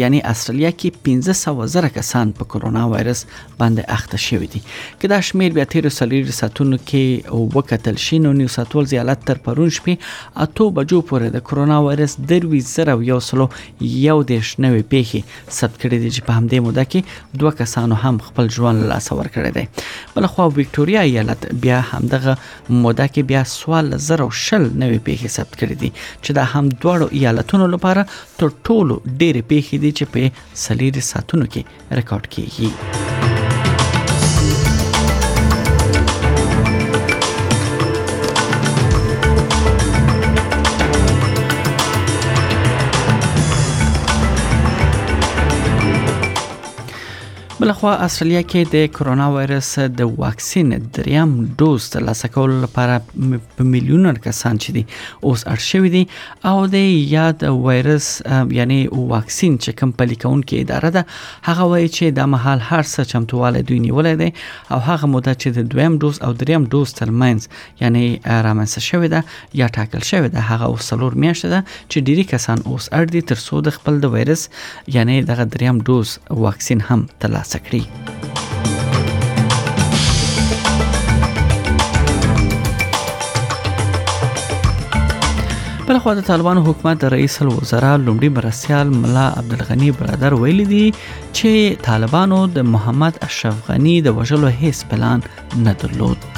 یعنی استرالیا کې 1500 زره کسان په کرونا وایرس باندې اخته شوی دي که دا شمیر بیا تیر سلیری ساتونو کې او وکتل شي نو نیو ساتول زیالت تر پرون شپې اتو بجو پورې د کرونا وایرس دروي زره یو سلو یو دیش نوې پیښې ثبت کړې دي چې په همدې موده کې دوه کسانو هم خپل ژوند له لاسه ورکړی دی بل خو وکټوريا ایالت بیا همدغه موده کې بیا سوال زره شل نوې پیښې ثبت کړې دي چې دا هم دوړو ایالتونو لپاره تر ټولو ډېرې پیښې دي چې په سلیری ساتونو کې ریکارډ کیږي بلخوا استرالیا کې د کرونا وایرس د واکسین دریم ډوز ترلاسه کولو لپاره په میلیونونو کسان چې دي اوس اړ شوي دي او د یاد وایرس یعنی واکسین چې کوم پلي کونکي اداره ده هغه وایي چې د مهال هر څه چمتواله دوی نیولې ده او هغه مده چې د دویم ډوز او دریم ډوز ترمنځ یعنی رامنځته شوې ده یا ټاکل شوې ده هغه اوس څلور میاشتې ده چې ډیری کسان اوس اړ دي ترڅو د خپل د وایرس یعنی دغه دریم ډوز واکسین هم ترلاسه کړي. بل خو د طالبانو حکومت د رئیس الوزرا لومړي مرستيال ملا عبدالغنی برادر ویلي دي چې طالبانو د محمد اشرف غنی د وژلو هیڅ پلان نه درلود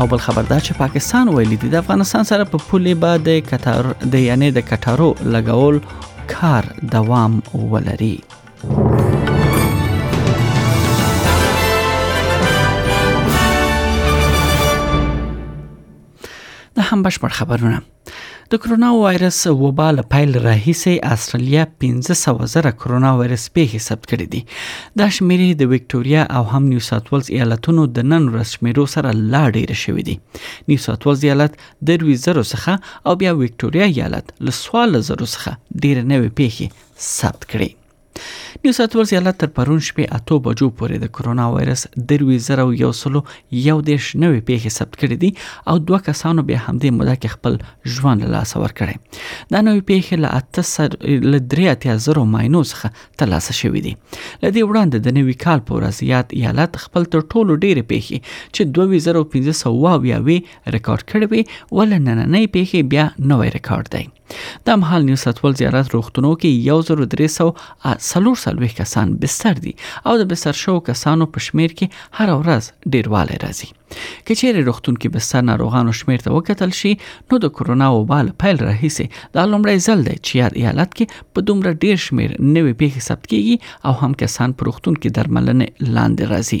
او بل خبر دا چې پاکستان ویلي دی د افغانستان سره په پولې به د قطر د یعنی د قطرو لګول کار دوام ولري دا هم بشپړ خبرونه د کرونا وایرس وبا له پیل راهیسې استرالیا 1500 زره کرونا وایرس پیښې ثبت کړې دي دا شمیرې د وکټوريا او هم نیو ساوت ولز ایالتونو د نن ورځ شمیرو سره لا ډېر شوې دي نیو ساوت ولز ایالت د 2000 څخه او بیا وکټوريا ایالت له 10000 څخه ډېر نوې پیښې ثبت کړې نیو ساوت ولز ایالت تر پرون شپې اتو بجو پورې د کرونا وایرس دروي زر او یو سلو یو دیش نوې پیښې ثبت کړې دي او دوه کسانو به همدې موده کې خپل ژوند له لاسه ورکړي دا نوې پیښې له اته سر له درې اتیا زرو ماینو څخه ترلاسه شوې دي له دې وړاندې د نوي کال په ورځ یاد ایالت خپل تر ټولو ډېرې پیښې چې 2500 واویاوي ریکارډ کړې وي ول نننې پیښې بیا نوې ریکارډ دی دا مهال نیو ساوت ولز ایالت روغتونو کې 1340 کسان بستر دي او د بستر شو کسانو په شمیر کې هر ورځ ډیروالی راځي که چیرې روغتون کې بستر ناروغانو شمیر ته وکتل شي نو د کورونا وبا له پیل راهیسې دا لومړی ځل دی چې یاد ایالت کې په دومره ډیر شمیر نوې پیښې ثبت کیږي او هم کسان په روغتون کې درملنې لاندې راځي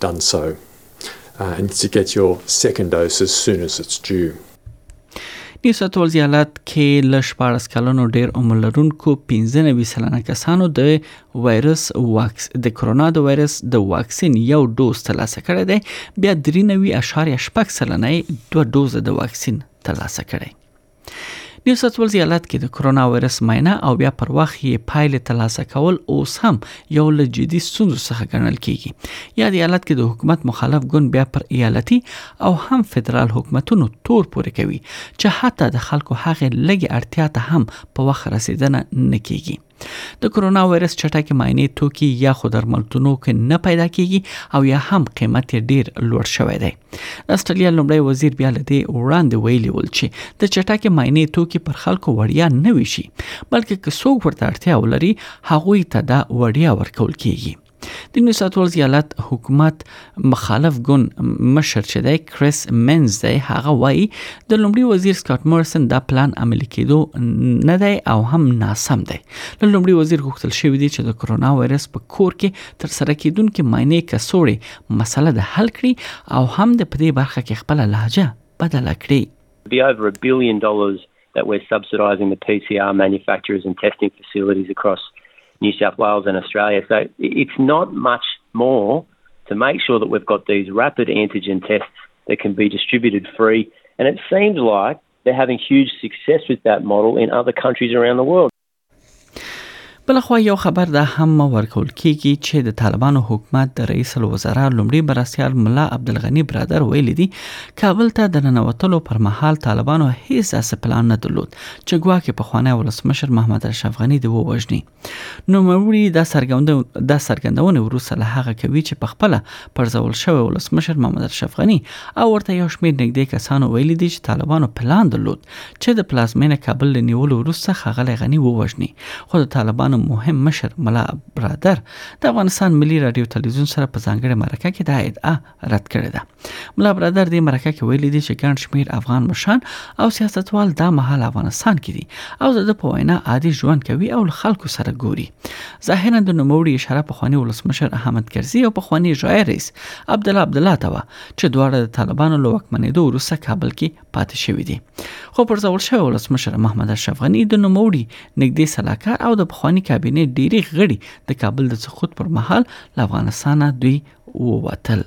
done so uh, and to get your second dose as soon as it's due. نیو ساوت ولز ایالت کې له 14 کلنو ډیر عمر لرونکو 15 سلنه کسانو د وایرس واکس د کرونا د وایرس د واکسین یو ډوز ترلاسه کړی دی بیا 93.8 سلنه دوه ډوز د واکسین ترلاسه کړی نیو ساوت ولز ایالت کې د کرونا وایرس معاینه او بیا پر وخت یې پایلې ترلاسه کول اوس هم یو له جدي ستونزو څخه ګڼل کیږي یا د ایالت کې د حکومت مخالف ګوند بیا پر ایالتي او هم فدرال حکومتونو تور پورې کوي چې حتی د خلکو هغه لګي اړتیا ته هم په وخت رسیدنه نه کیږي د کرونا وایرس چټکې معاینې توکي یا خو درملتونو کې نه پیدا کیږي او یا هم قیمت یې ډیر لوړ شوی دی د استرالیا لومړی وزیر بیا لدی وړاندې ویلي ول چې د چټکې معاینې توکي پر خلکو وړیا نه وي شي بلکې که څوک ورته اړتیا ولري هغه ته دا وړیا ورکول کیږي د نیو ساوت ویلز ایالت حکومت مخالف ګوند مشر چې دی کریس منز دی هغه وایي د لومړي وزیر سکاټ مورسن دا پلان عملی کېدو نه دی او هم ناسم دی له لومړي وزیر غوښتل شوی دی چې د کرونا وایرس په کور کې تر سره کېدونکو ماینې کڅوړې مسله د حل کړي او هم د پدې برخه کې خپل لهجه بدله کړي Be over a billion dollars that we're subsidising the PCR manufacturers and testing facilities across New South Wales and Australia. So it's not much more to make sure that we've got these rapid antigen tests that can be distributed free. And it seems like they're having huge success with that model in other countries around the world. بلخوا یو خبر دا هم ورکول کیږي چې د طالبانو حکومت د رئیس الوزرا لومړي مرستیال ملا عبدالغنی برادر ویلي دي کابل ته د ننوتلو پر مهال طالبانو هیڅ داسې پلان نه درلود چې ګواکې په خوانی ولسمشر محمد اشرف غنی دی ووجني نو مروړي دا څرګندونه دا څرګندونه وروسته له هغه کوي چې په خپل پرځول شوی ولسمشر محمد اشرف غنی او ورته یو شمېر نږدې کسانو ویلي دي چې طالبانو پلان درلود چې د پلازمېنه کابل له نیولو وروسته ښاغلی غني ووژني خو د طالبانو مهم مشر ملا برادر د افغانستان ملي رادیو تلویزیون سره په ځانګړې مرکه کې دا ادعا رد کړې ده ملا برادر دې مرکه کې ویلي دي چې ګڼ شمیر افغان مشران او سیاستوال دا مهال افغانستان کې دي او د په وینا عادي ژوند کوي او له خلکو سره ګوري ظاهرا د نوموړي اشاره په خواني ولسمشر احمد کرزي او په خواني ژای رئیس عبد الله عبد الله ته و چې دواړه د طالبانو له وکمنېدو وروسته کابل کې پاتې شوې دي خو پرځول شوی ولسمشر محمد اشرف غني د نوموړي نږدې سلاکار او د پخوانی کابینې ډیری غړي د کابل د سقوط پر مهال له افغانستانه دوی ووتل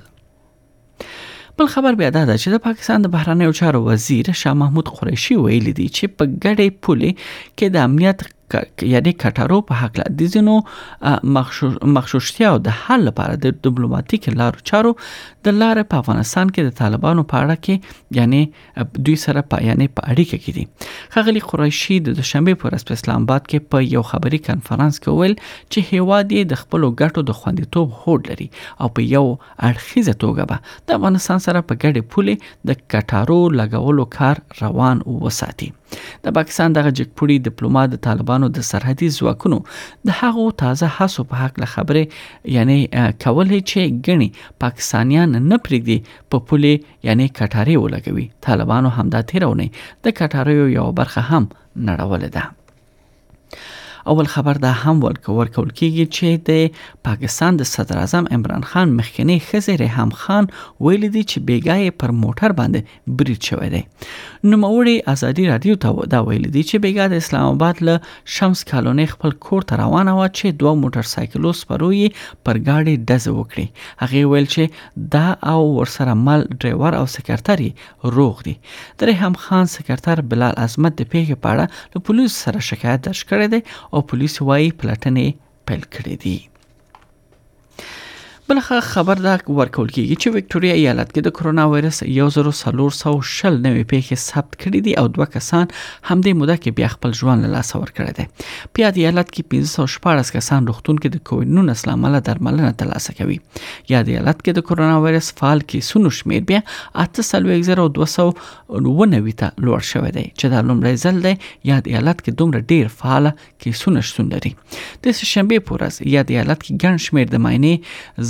بل خبر بیا دا ده چې د پاکستان د بهرنیو چارو وزیر شاه محمود قریشي ویلي دي چې په ګډې پولې کې د امنیت یعنی کټارو په حقله د ځینو مغشوشتیاو د حل لپاره د ډیپلوماټیک لارو چارو د لارې په افغانستان کې د طالبانو په اړه کې یعنی دوی سره په یعنی په اړیکه کې دي خغلی قریشي د دوشنبه پر اساس اسلام آباد کې په یو خبري کانفرنس کې ویل چې هیواد یې د خپل ګټو د خوندیتوب هوډ لري او په یو اړخیزه توګه به د افغانستان سره په ګډه پولې د کټارو لګولو کار روان وساتي د پاکستان دغه جګپوړي ډیپلوماټ د طالبانو د سرحدي ځواکونو د هغو تازه هڅو په حق له خبرې یعنی کولې چې ګڼي پاکستانیان نه پریږدي په پولې یعنی کټاری ولګوي طالبانو همدا تیرونه د کټاریو یو برخه هم نړولې ده اول خبر دا هم ورکول کیږي چې د پاکستان د صدر اعظم عمران خان مخکنی خزه ریحام خان ویل دي چې بیګای پر موټر باندې برید شوی دی نو موري ازادي رادیو ته دا ویل دي چې بیګا د اسلام آباد له شمس کالونی خپل کور ته روانه و چې دوه موټر سایکلو سپروي پر گاډي دز وکړي هغه ویل چې دا او ورسره مل ډرایور او سکرتري روغ دي. د ریحام خان سکرتر بلال عظمت د پیښې په اړه له پولیسو سره شکایت درج کړی دی او پولیس وايي پلټنې پیل کړې دي. بل خبر دا ورکول کیږي چې وکټوريا ایالت کې د کرونا وایرس 1440 نوې پیښې ثبت کړې دي او دوه کسان همدې موده کې بیا خپل ژوند له لاسه ورکړی دی په یاد ایالت کې 1514 کسان روغتون کې د کووډ 19 لامل درملنه ترلاسه کوي یاد ایالت کې د کرونا وایرس فعال کیسونو شمیر بیا 48290 ته لوړ شوی دی چې دا لومړی ځل دی یاد ایالت کې دومره ډیر فعال کیسونه شتون لري د شنبه پر ورځ یاد ایالت کې ګڼ شمیر د ماینې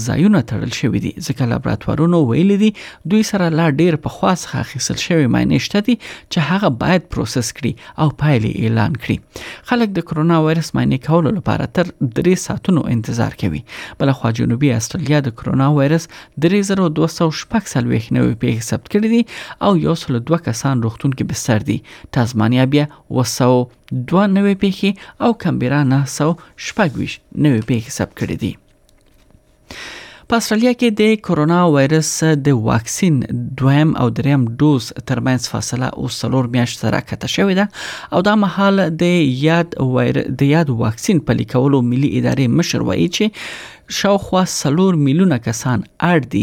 ځایونه تړل شوې دي ځکه لابراتوارونو ویل دي دوی سره لا ډیر په خواص خاخیسل شوی ماینې شته دي چې هغه باید پروسس کړي او پایلې اعلان کړي خلک د کرونا وایرس ماینې کولو لپاره تر 3 ساعتونو انتظار کوي بلخوا جنوبي استرالیا د کرونا وایرس درې زره دوه سوه شپږ څلوېښت نوې پېښې ثبت کړې دي او یو سل دوه کسان روغتون کې بستر دي تازمانیا بیا اووه سوه دوه نوې پېښې او کمبیرا نهه سوه شپږ ویشت نوې پېښې ثبت کړې دي په استرالیا کې د کورونا وایرس د واکسین دویم او دریم ډوز ترمنځ فاصله اوس څلور میاشت سره کته شوې ده او دا مهال د یاد وایرس د یاد واکسین پلي کولو ملي ادارې مشر وایي چې شاوخوا څلور میلیونه کسان اړ دي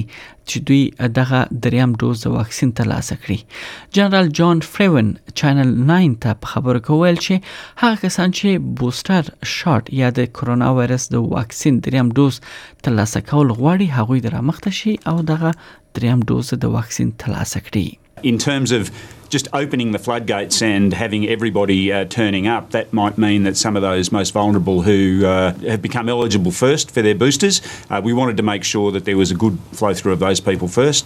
چې دوی دغه دریم ډوز د واکسین ترلاسه کړي جنرال جان فریون چینل 9 ته په خبرو کې ویل چې هغه کسان چې بوستر شاټ یا د کرونا وایرس د واکسین دریم ډوز ترلاسه کول غواړي هغوی درمخته شي او دغه دریم ډوز د واکسین ترلاسه کړي In terms of just opening the floodgates and having everybody uh, turning up, that might mean that some of those most vulnerable who uh, have become eligible first for their boosters, uh, we wanted to make sure that there was a good flow through of those people first.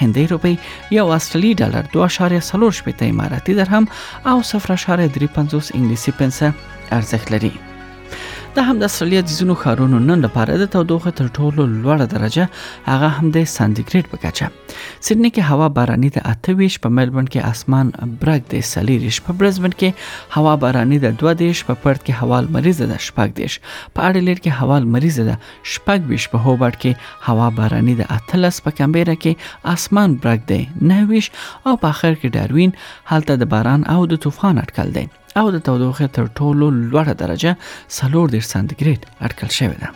هندۍ روپۍ یو استرالی ډالر 2.4 شپېته اماراتي درهم او 0.35 انګلیسي پنسه ارزښت لري د هم د استرالیا د ځینو ښارونو نن لپاره د تودوخه تر ټولو لوړه درجه هغه هم د سانتیګریډ په کچه سیدنی کې هوا باراني د 28 په ملبورن کې اسمان برګ د سلیریش په برزبن کې هوا باراني د 22 په پرت کې هوا مریضه ده شپږ دیش په اډلېډ کې هوا مریضه ده شپږ ویش په هوبرټ کې هوا باراني ده اتلس په کمبیره کې اسمان برګ دی نه ویش او په اخر کې ډاروین هلته د باران او د طوفان اټکل دی او د تودوخې تر ټولو لوړه درجه 40 سانتیګریډ اټکل شوې ده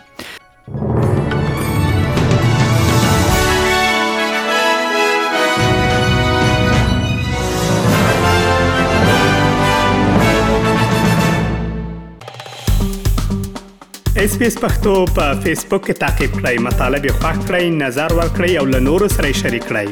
اس پی اس پختو په فیسبوک کې تا کې پلی مطلب یو فاک کړئ نظر ور کړئ او له نورو سره شریک کړئ